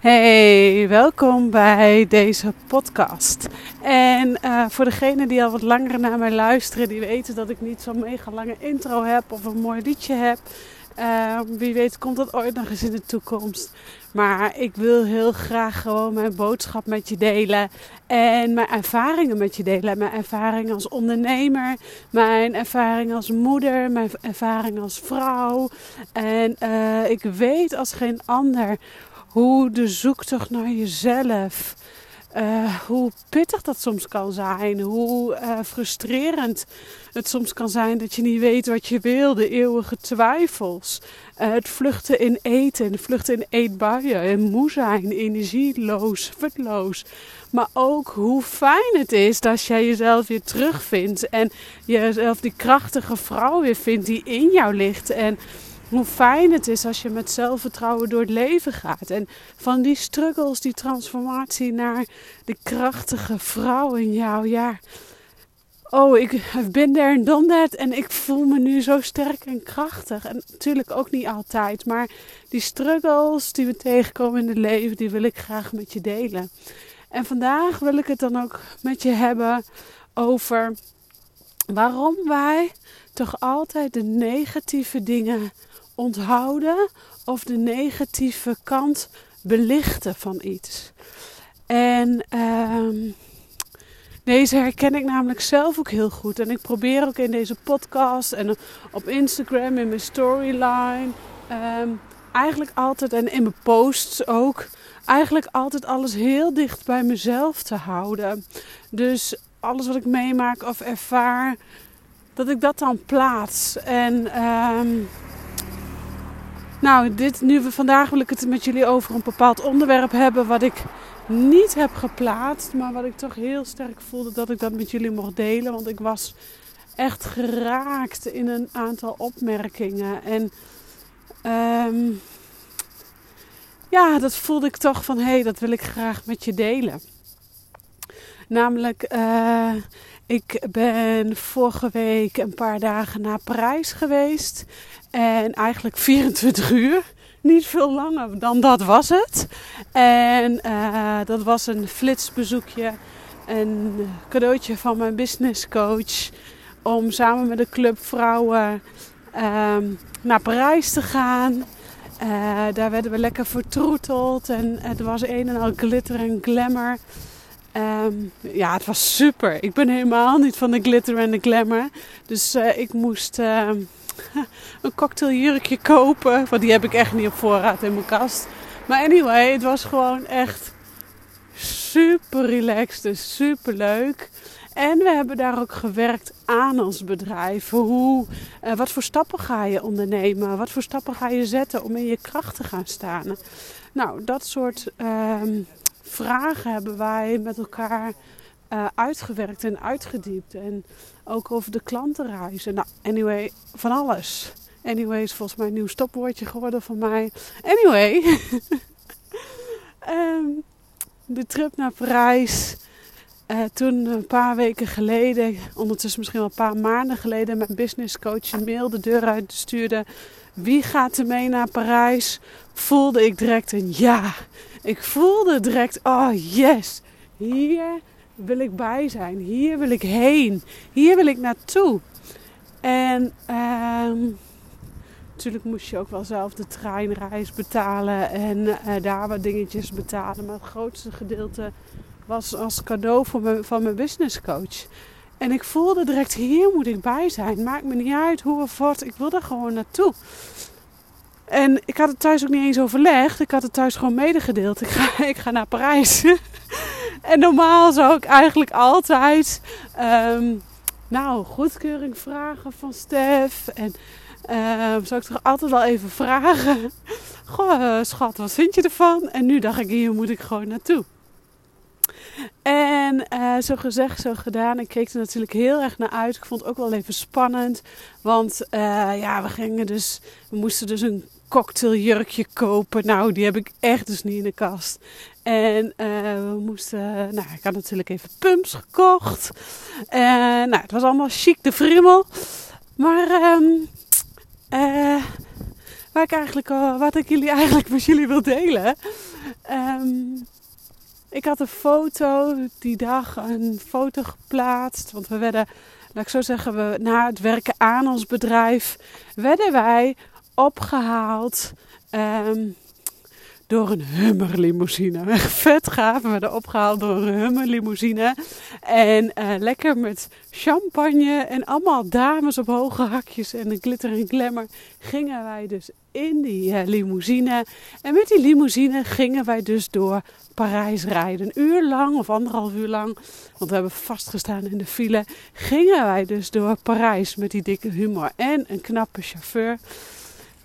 Hey, welkom bij deze podcast. En uh, voor degenen die al wat langer naar mij luisteren, die weten dat ik niet zo'n mega lange intro heb of een mooi liedje heb. Uh, wie weet komt dat ooit nog eens in de toekomst. Maar ik wil heel graag gewoon mijn boodschap met je delen. En mijn ervaringen met je delen. Mijn ervaring als ondernemer. Mijn ervaring als moeder. Mijn ervaring als vrouw. En uh, ik weet als geen ander hoe de zoektocht naar jezelf. Uh, hoe pittig dat soms kan zijn. Hoe uh, frustrerend het soms kan zijn dat je niet weet wat je wil. De eeuwige twijfels. Uh, het vluchten in eten. Vluchten in eetbuien. En moe zijn. Energieloos. Futloos. Maar ook hoe fijn het is dat jij jezelf weer terugvindt. En jezelf die krachtige vrouw weer vindt die in jou ligt. En hoe fijn het is als je met zelfvertrouwen door het leven gaat. En van die struggles, die transformatie naar de krachtige vrouw in jou. Ja, oh, ik ben and done that. En ik voel me nu zo sterk en krachtig. En natuurlijk ook niet altijd. Maar die struggles die we tegenkomen in het leven, die wil ik graag met je delen. En vandaag wil ik het dan ook met je hebben over waarom wij toch altijd de negatieve dingen onthouden of de negatieve kant belichten van iets. En uh, deze herken ik namelijk zelf ook heel goed. En ik probeer ook in deze podcast en op Instagram, in mijn storyline, um, eigenlijk altijd en in mijn posts ook, eigenlijk altijd alles heel dicht bij mezelf te houden. Dus alles wat ik meemaak of ervaar, dat ik dat dan plaats. En um, nou, dit, nu we vandaag wil ik het met jullie over een bepaald onderwerp hebben wat ik niet heb geplaatst, maar wat ik toch heel sterk voelde dat ik dat met jullie mocht delen, want ik was echt geraakt in een aantal opmerkingen en um, ja, dat voelde ik toch van hé, hey, dat wil ik graag met je delen. Namelijk, uh, ik ben vorige week een paar dagen naar Parijs geweest. En eigenlijk 24 uur. Niet veel langer dan dat was het. En uh, dat was een flitsbezoekje. Een cadeautje van mijn business coach. Om samen met de club vrouwen um, naar Parijs te gaan. Uh, daar werden we lekker vertroeteld. En het was een en al glitter en glamour. Um, ja, het was super. Ik ben helemaal niet van de glitter en de glamour. Dus uh, ik moest uh, een cocktailjurkje kopen. Want die heb ik echt niet op voorraad in mijn kast. Maar anyway, het was gewoon echt super relaxed en super leuk. En we hebben daar ook gewerkt aan ons bedrijf. Hoe, uh, wat voor stappen ga je ondernemen? Wat voor stappen ga je zetten om in je kracht te gaan staan? Nou, dat soort um, vragen hebben wij met elkaar uh, uitgewerkt en uitgediept. En ook over de klantenreizen. Nou, anyway, van alles. Anyway is volgens mij een nieuw stopwoordje geworden van mij. Anyway. um, de trip naar Parijs. Uh, toen een paar weken geleden, ondertussen misschien wel een paar maanden geleden, mijn business coach een mail de deur uit stuurde. Wie gaat er mee naar Parijs? Voelde ik direct een ja. Ik voelde direct, oh yes, hier wil ik bij zijn. Hier wil ik heen. Hier wil ik naartoe. En um, natuurlijk moest je ook wel zelf de treinreis betalen en uh, daar wat dingetjes betalen. Maar het grootste gedeelte was als cadeau van mijn business coach. En ik voelde direct, hier moet ik bij zijn. Maakt me niet uit hoe of wat, ik wil er gewoon naartoe. En ik had het thuis ook niet eens overlegd. Ik had het thuis gewoon medegedeeld. Ik ga, ik ga naar Parijs. en normaal zou ik eigenlijk altijd um, nou, goedkeuring vragen van Stef. En um, zou ik toch altijd wel even vragen. Goh, schat, wat vind je ervan? En nu dacht ik, hier moet ik gewoon naartoe. En uh, zo gezegd, zo gedaan. Ik keek er natuurlijk heel erg naar uit. Ik vond het ook wel even spannend. Want uh, ja, we gingen dus. We moesten dus een cocktailjurkje kopen. Nou, die heb ik echt dus niet in de kast. En uh, we moesten, nou, ik had natuurlijk even pumps gekocht. En nou, het was allemaal chic de frimmel. Maar um, ik eigenlijk, wat ik jullie eigenlijk met jullie wil delen. Ehm, ik had een foto die dag, een foto geplaatst. Want we werden, laat ik zo zeggen, we, na het werken aan ons bedrijf, werden wij opgehaald. Um, door een hummerlimousine. Echt vet gaaf. We werden opgehaald door een hummerlimousine. En uh, lekker met champagne en allemaal dames op hoge hakjes en een glitter en glamour gingen wij dus in die uh, limousine. En met die limousine gingen wij dus door Parijs rijden. Een uur lang of anderhalf uur lang, want we hebben vastgestaan in de file, gingen wij dus door Parijs met die dikke humor en een knappe chauffeur.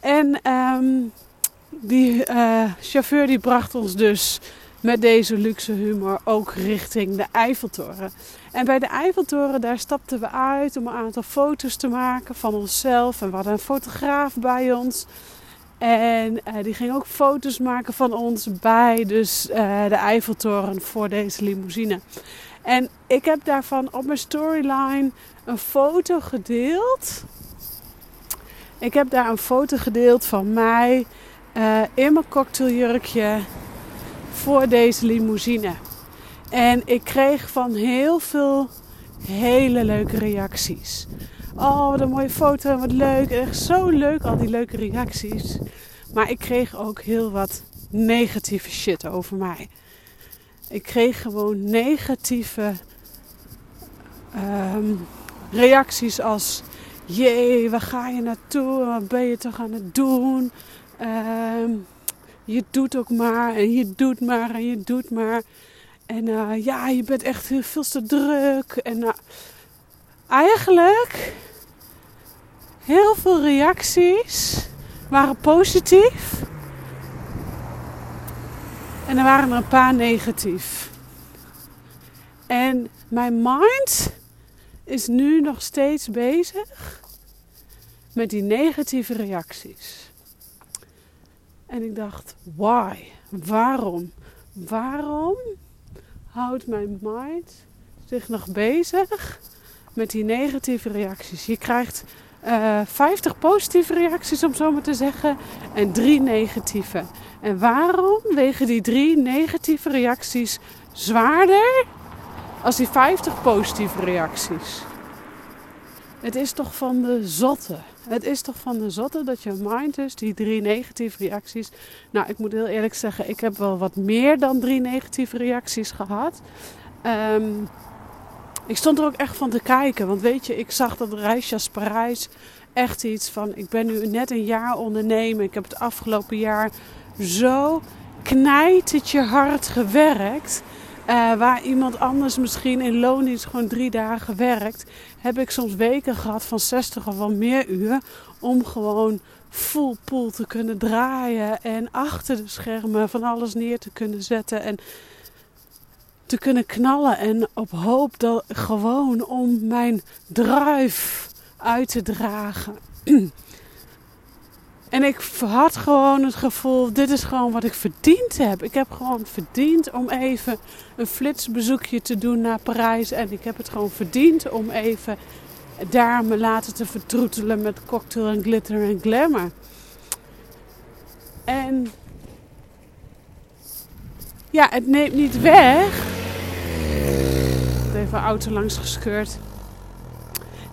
En um, die uh, chauffeur die bracht ons dus met deze luxe humor ook richting de Eiffeltoren. En bij de Eiffeltoren daar stapten we uit om een aantal foto's te maken van onszelf. En we hadden een fotograaf bij ons. En uh, die ging ook foto's maken van ons bij dus, uh, de Eiffeltoren voor deze limousine. En ik heb daarvan op mijn storyline een foto gedeeld. Ik heb daar een foto gedeeld van mij uh, in mijn cocktailjurkje voor deze limousine. En ik kreeg van heel veel hele leuke reacties. Oh, wat een mooie foto, wat leuk. Echt zo leuk, al die leuke reacties. Maar ik kreeg ook heel wat negatieve shit over mij. Ik kreeg gewoon negatieve um, reacties als... Jee, waar ga je naartoe? Wat ben je toch aan het doen? Uh, je doet ook maar en je doet maar en je doet maar. En uh, ja, je bent echt veel te druk. En uh, eigenlijk heel veel reacties waren positief. En er waren er een paar negatief. En mijn mind is nu nog steeds bezig met die negatieve reacties. En ik dacht, why? Waarom? Waarom houdt mijn mind zich nog bezig met die negatieve reacties? Je krijgt uh, eh, 50 positieve reacties, om zo maar te zeggen, en drie negatieve. En waarom wegen die drie negatieve reacties zwaarder als die 50 positieve reacties? Het is toch van de zotte. Het is toch van de zotte dat je mind dus die drie negatieve reacties. Nou, ik moet heel eerlijk zeggen, ik heb wel wat meer dan drie negatieve reacties gehad. Um, ik stond er ook echt van te kijken. Want weet je, ik zag dat reisjas Parijs echt iets van. Ik ben nu net een jaar ondernemen. Ik heb het afgelopen jaar zo knijtend je hard gewerkt. Uh, waar iemand anders misschien in loondienst gewoon drie dagen werkt, heb ik soms weken gehad van 60 of wel meer uur om gewoon full pool te kunnen draaien en achter de schermen van alles neer te kunnen zetten en te kunnen knallen en op hoop dat gewoon om mijn drive uit te dragen. En ik had gewoon het gevoel, dit is gewoon wat ik verdiend heb. Ik heb gewoon verdiend om even een flitsbezoekje te doen naar Parijs. En ik heb het gewoon verdiend om even daar me laten te vertroetelen met cocktail en glitter en glamour. En ja, het neemt niet weg. Even auto langs gescheurd.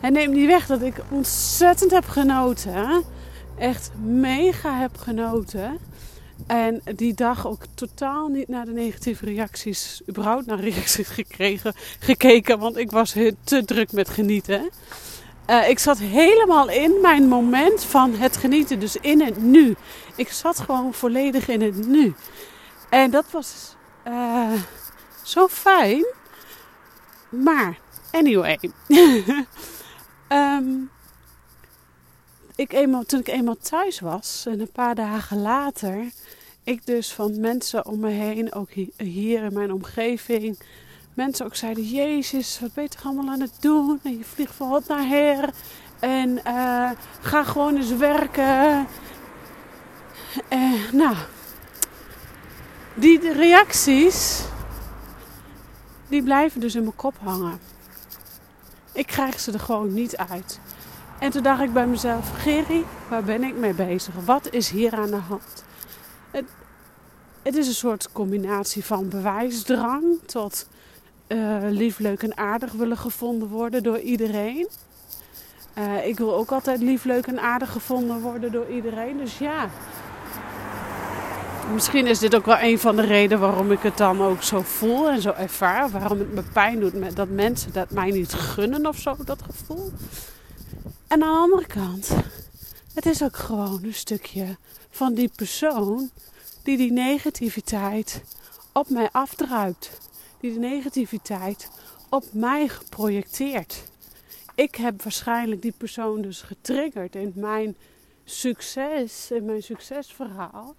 Het neemt niet weg dat ik ontzettend heb genoten echt mega heb genoten. En die dag ook totaal niet naar de negatieve reacties, überhaupt naar reacties gekregen, gekeken, want ik was te druk met genieten. Uh, ik zat helemaal in mijn moment van het genieten, dus in het nu. Ik zat gewoon volledig in het nu. En dat was uh, zo fijn. Maar, anyway. um, ik eenmaal, toen ik eenmaal thuis was en een paar dagen later, ik dus van mensen om me heen, ook hier in mijn omgeving, mensen ook zeiden: Jezus, wat ben je toch allemaal aan het doen? En je vliegt van wat naar her. En uh, ga gewoon eens werken. Uh, nou, die reacties, die blijven dus in mijn kop hangen. Ik krijg ze er gewoon niet uit. En toen dacht ik bij mezelf, Gerry, waar ben ik mee bezig? Wat is hier aan de hand? Het, het is een soort combinatie van bewijsdrang tot uh, lief, leuk en aardig willen gevonden worden door iedereen. Uh, ik wil ook altijd lief, leuk en aardig gevonden worden door iedereen. Dus ja, misschien is dit ook wel een van de redenen waarom ik het dan ook zo voel en zo ervaar. Waarom het me pijn doet dat mensen dat mij niet gunnen of zo, dat gevoel. En aan de andere kant, het is ook gewoon een stukje van die persoon die die negativiteit op mij afdruipt. Die de negativiteit op mij geprojecteerd. Ik heb waarschijnlijk die persoon dus getriggerd in mijn succes, in mijn succesverhaal.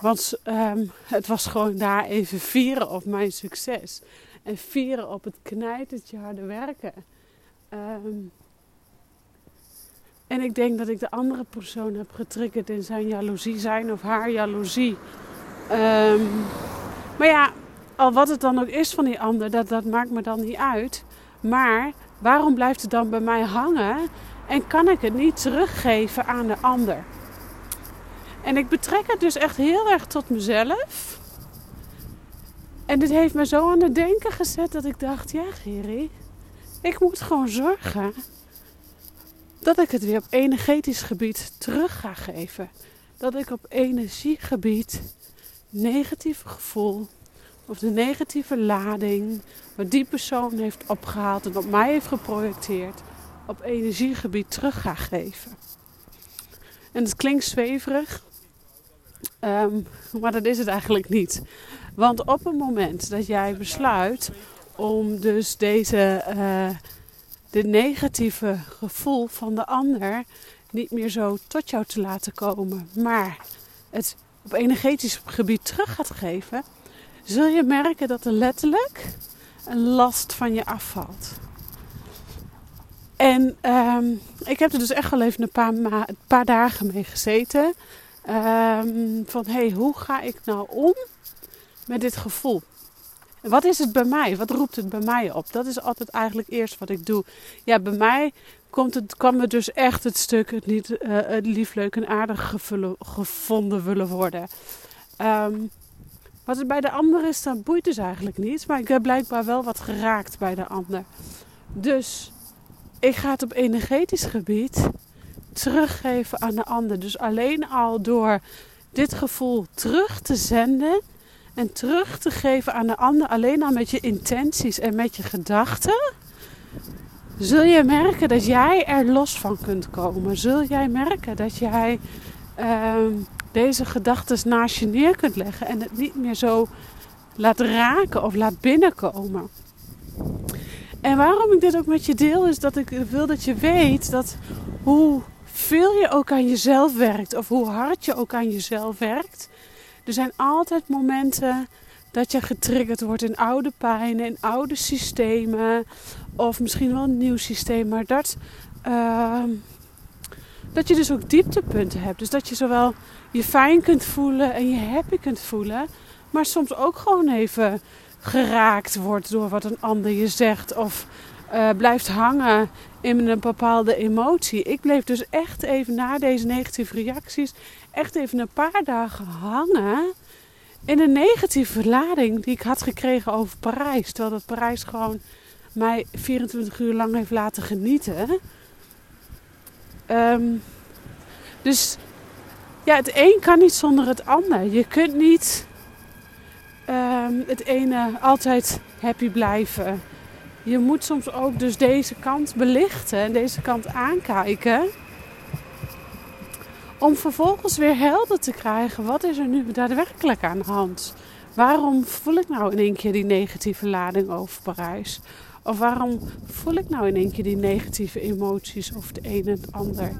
Want um, het was gewoon daar even vieren op mijn succes. En vieren op het knijtertje harde werken. Um, en ik denk dat ik de andere persoon heb getriggerd in zijn jaloezie, zijn of haar jaloezie. Um, maar ja, al wat het dan ook is van die ander, dat, dat maakt me dan niet uit. Maar waarom blijft het dan bij mij hangen en kan ik het niet teruggeven aan de ander? En ik betrek het dus echt heel erg tot mezelf. En dit heeft me zo aan het denken gezet dat ik dacht: ja, Geri, ik moet gewoon zorgen dat ik het weer op energetisch gebied terug ga geven. Dat ik op energiegebied negatieve gevoel of de negatieve lading wat die persoon heeft opgehaald en op mij heeft geprojecteerd, op energiegebied terug ga geven. En het klinkt zweverig, um, maar dat is het eigenlijk niet. Want op het moment dat jij besluit om dus deze uh, de negatieve gevoel van de ander niet meer zo tot jou te laten komen, maar het op energetisch gebied terug gaat geven, zul je merken dat er letterlijk een last van je afvalt. En um, ik heb er dus echt wel even een paar, een paar dagen mee gezeten. Um, van hé, hey, hoe ga ik nou om met dit gevoel? Wat is het bij mij? Wat roept het bij mij op? Dat is altijd eigenlijk eerst wat ik doe. Ja, bij mij komt het, kwam het dus echt het stuk het, niet, het lief, leuk en aardig gevonden willen worden. Um, wat het bij de ander is, dat boeit dus eigenlijk niet. Maar ik heb blijkbaar wel wat geraakt bij de ander. Dus ik ga het op energetisch gebied teruggeven aan de ander. Dus alleen al door dit gevoel terug te zenden en terug te geven aan de ander, alleen al met je intenties en met je gedachten, zul je merken dat jij er los van kunt komen. Zul jij merken dat jij uh, deze gedachten naast je neer kunt leggen en het niet meer zo laat raken of laat binnenkomen. En waarom ik dit ook met je deel, is dat ik wil dat je weet dat hoe veel je ook aan jezelf werkt, of hoe hard je ook aan jezelf werkt, er zijn altijd momenten dat je getriggerd wordt in oude pijnen, in oude systemen. Of misschien wel een nieuw systeem. Maar dat, uh, dat je dus ook dieptepunten hebt. Dus dat je zowel je fijn kunt voelen en je happy kunt voelen. Maar soms ook gewoon even geraakt wordt door wat een ander je zegt. Of uh, blijft hangen in een bepaalde emotie. Ik bleef dus echt even na deze negatieve reacties, echt even een paar dagen hangen in een negatieve lading die ik had gekregen over Parijs. Terwijl dat Parijs gewoon mij 24 uur lang heeft laten genieten. Um, dus ja, het een kan niet zonder het ander. Je kunt niet um, het ene altijd happy blijven je moet soms ook dus deze kant belichten en deze kant aankijken. Om vervolgens weer helder te krijgen, wat is er nu daadwerkelijk aan de hand? Waarom voel ik nou in één keer die negatieve lading over Parijs? Of waarom voel ik nou in één keer die negatieve emoties of de een en het ander?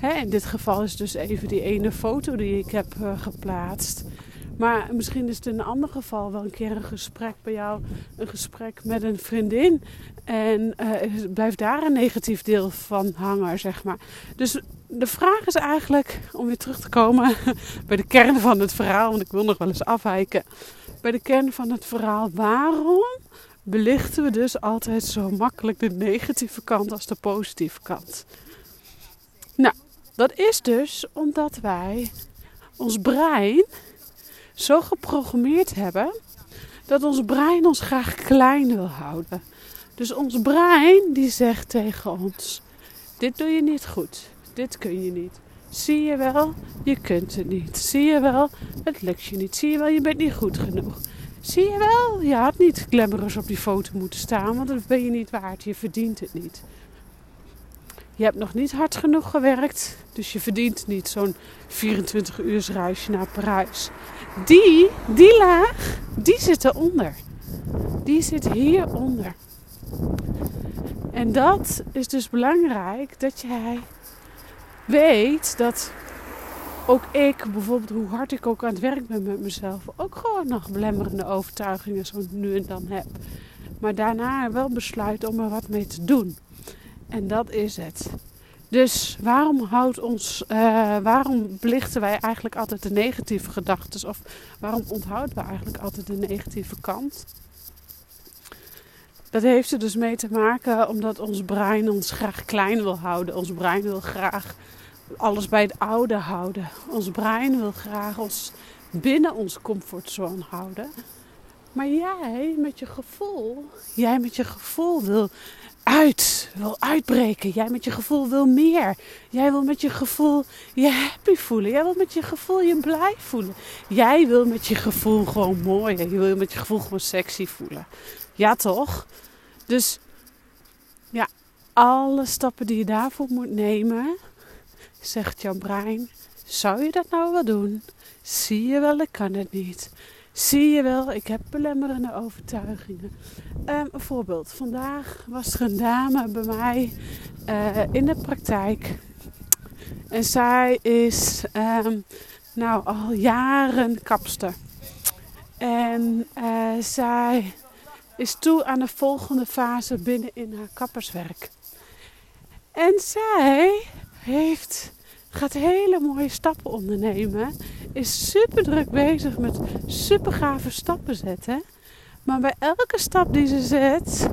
in dit geval is dus even die ene foto die ik heb uh, geplaatst. Maar misschien is het in een ander geval wel een keer een gesprek bij jou, een gesprek met een vriendin. En uh, blijft daar een negatief deel van hangen, zeg maar. Dus de vraag is eigenlijk, om weer terug te komen bij de kern van het verhaal, want ik wil nog wel eens afwijken. Bij de kern van het verhaal, waarom belichten we dus altijd zo makkelijk de negatieve kant als de positieve kant. Nou, dat is dus omdat wij ons brein zo geprogrammeerd hebben dat ons brein ons graag klein wil houden. Dus ons brein die zegt tegen ons: dit doe je niet goed, dit kun je niet. Zie je wel, je kunt het niet. Zie je wel, het lukt je niet. Zie je wel, je bent niet goed genoeg. Zie je wel, je had niet glamorous op die foto moeten staan, want dat ben je niet waard. Je verdient het niet. Je hebt nog niet hard genoeg gewerkt, dus je verdient niet zo'n 24 uur reisje naar Parijs. Die, die laag, die zit eronder. Die zit hieronder. En dat is dus belangrijk dat jij weet dat ook ik, bijvoorbeeld hoe hard ik ook aan het werk ben met mezelf, ook gewoon nog belemmerende overtuigingen zo nu en dan heb. Maar daarna wel besluit om er wat mee te doen. En dat is het. Dus waarom houdt ons, uh, waarom belichten wij eigenlijk altijd de negatieve gedachten? Of waarom onthouden we eigenlijk altijd de negatieve kant? Dat heeft er dus mee te maken omdat ons brein ons graag klein wil houden. Ons brein wil graag alles bij het oude houden. Ons brein wil graag ons binnen onze comfortzone houden. Maar jij met je gevoel, jij met je gevoel wil uit, wil uitbreken. Jij met je gevoel wil meer. Jij wil met je gevoel je happy voelen. Jij wil met je gevoel je blij voelen. Jij wil met je gevoel gewoon mooi. Je wil met je gevoel gewoon sexy voelen. Ja toch? Dus ja, alle stappen die je daarvoor moet nemen, zegt jouw brein. Zou je dat nou wel doen? Zie je wel, ik kan het niet. Zie je wel, ik heb belemmerende overtuigingen. Um, een voorbeeld. Vandaag was er een dame bij mij uh, in de praktijk. En zij is um, nou al jaren kapster. En uh, zij is toe aan de volgende fase binnen in haar kapperswerk. En zij heeft, gaat hele mooie stappen ondernemen. Is super druk bezig met super gave stappen zetten. Maar bij elke stap die ze zet.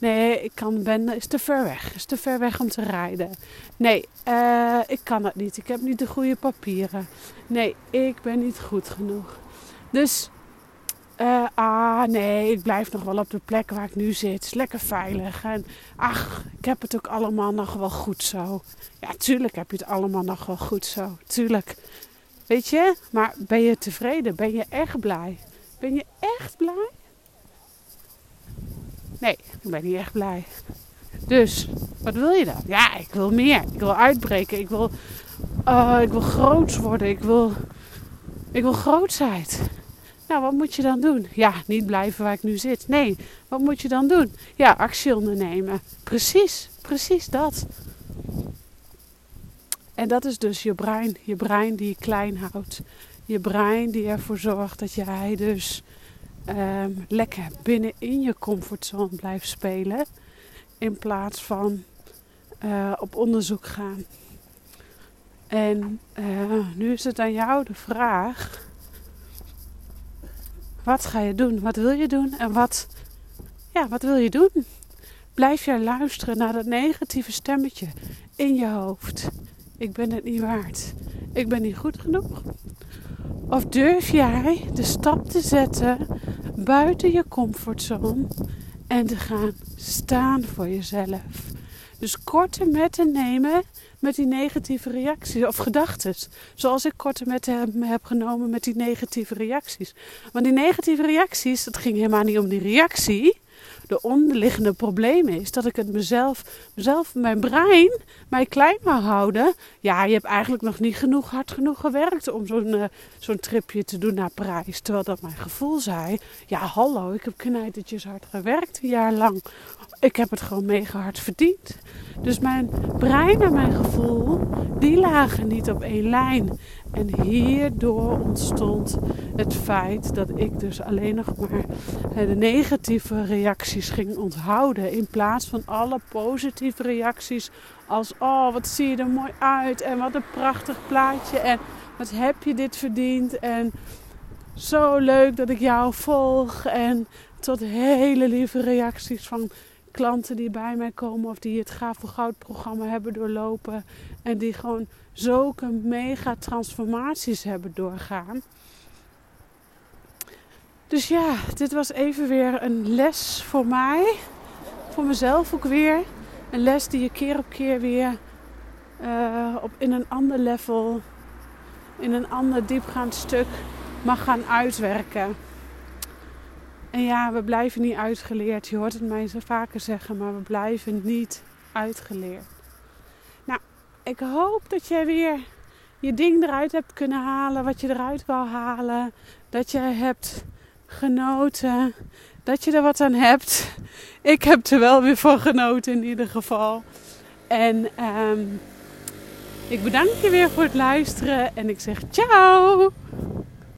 Nee, ik kan ben is te ver weg. Is te ver weg om te rijden. Nee, uh, ik kan het niet. Ik heb niet de goede papieren. Nee, ik ben niet goed genoeg. Dus uh, ah, nee, ik blijf nog wel op de plek waar ik nu zit. Lekker veilig. En ach, ik heb het ook allemaal nog wel goed zo. Ja, tuurlijk heb je het allemaal nog wel goed zo. Tuurlijk. Weet je, maar ben je tevreden? Ben je echt blij? Ben je echt blij? Nee, ik ben niet echt blij. Dus, wat wil je dan? Ja, ik wil meer. Ik wil uitbreken. Ik wil, uh, ik wil groot worden. Ik wil, ik wil grootheid. Nou, wat moet je dan doen? Ja, niet blijven waar ik nu zit. Nee, wat moet je dan doen? Ja, actie ondernemen. Precies, precies dat. En dat is dus je brein. Je brein die je klein houdt. Je brein die ervoor zorgt dat jij dus um, lekker binnen in je comfortzone blijft spelen. In plaats van uh, op onderzoek gaan. En uh, nu is het aan jou de vraag wat ga je doen? Wat wil je doen? En wat, ja, wat wil je doen? Blijf jij luisteren naar dat negatieve stemmetje in je hoofd? Ik ben het niet waard. Ik ben niet goed genoeg. Of durf jij de stap te zetten buiten je comfortzone en te gaan staan voor jezelf? Dus korte metten nemen met die negatieve reacties of gedachten. Zoals ik korte metten heb genomen met die negatieve reacties. Want die negatieve reacties, het ging helemaal niet om die reactie de onderliggende probleem is dat ik het mezelf, mezelf, mijn brein, mij klein wil houden. Ja, je hebt eigenlijk nog niet genoeg hard genoeg gewerkt om zo'n uh, zo'n tripje te doen naar Parijs. Terwijl dat mijn gevoel zei, ja hallo, ik heb knijtertjes hard gewerkt een jaar lang. Ik heb het gewoon mega hard verdiend. Dus mijn brein en mijn gevoel, die lagen niet op één lijn. En hierdoor ontstond het feit dat ik dus alleen nog maar de negatieve ging onthouden. In plaats van alle positieve reacties als oh wat zie je er mooi uit en wat een prachtig plaatje en wat heb je dit verdiend en zo leuk dat ik jou volg. En tot hele lieve reacties van klanten die bij mij komen of die het Gaaf voor Goud programma hebben doorlopen. En die gewoon zulke mega transformaties hebben doorgaan. Dus ja, dit was even weer een les voor mij. Voor mezelf ook weer. Een les die je keer op keer weer uh, op, in een ander level, in een ander diepgaand stuk mag gaan uitwerken. En ja, we blijven niet uitgeleerd. Je hoort het mij zo vaker zeggen, maar we blijven niet uitgeleerd. Nou, ik hoop dat jij weer je ding eruit hebt kunnen halen, wat je eruit wil halen. Dat je hebt genoten, dat je er wat aan hebt. Ik heb er wel weer van genoten in ieder geval. En um, ik bedank je weer voor het luisteren en ik zeg ciao!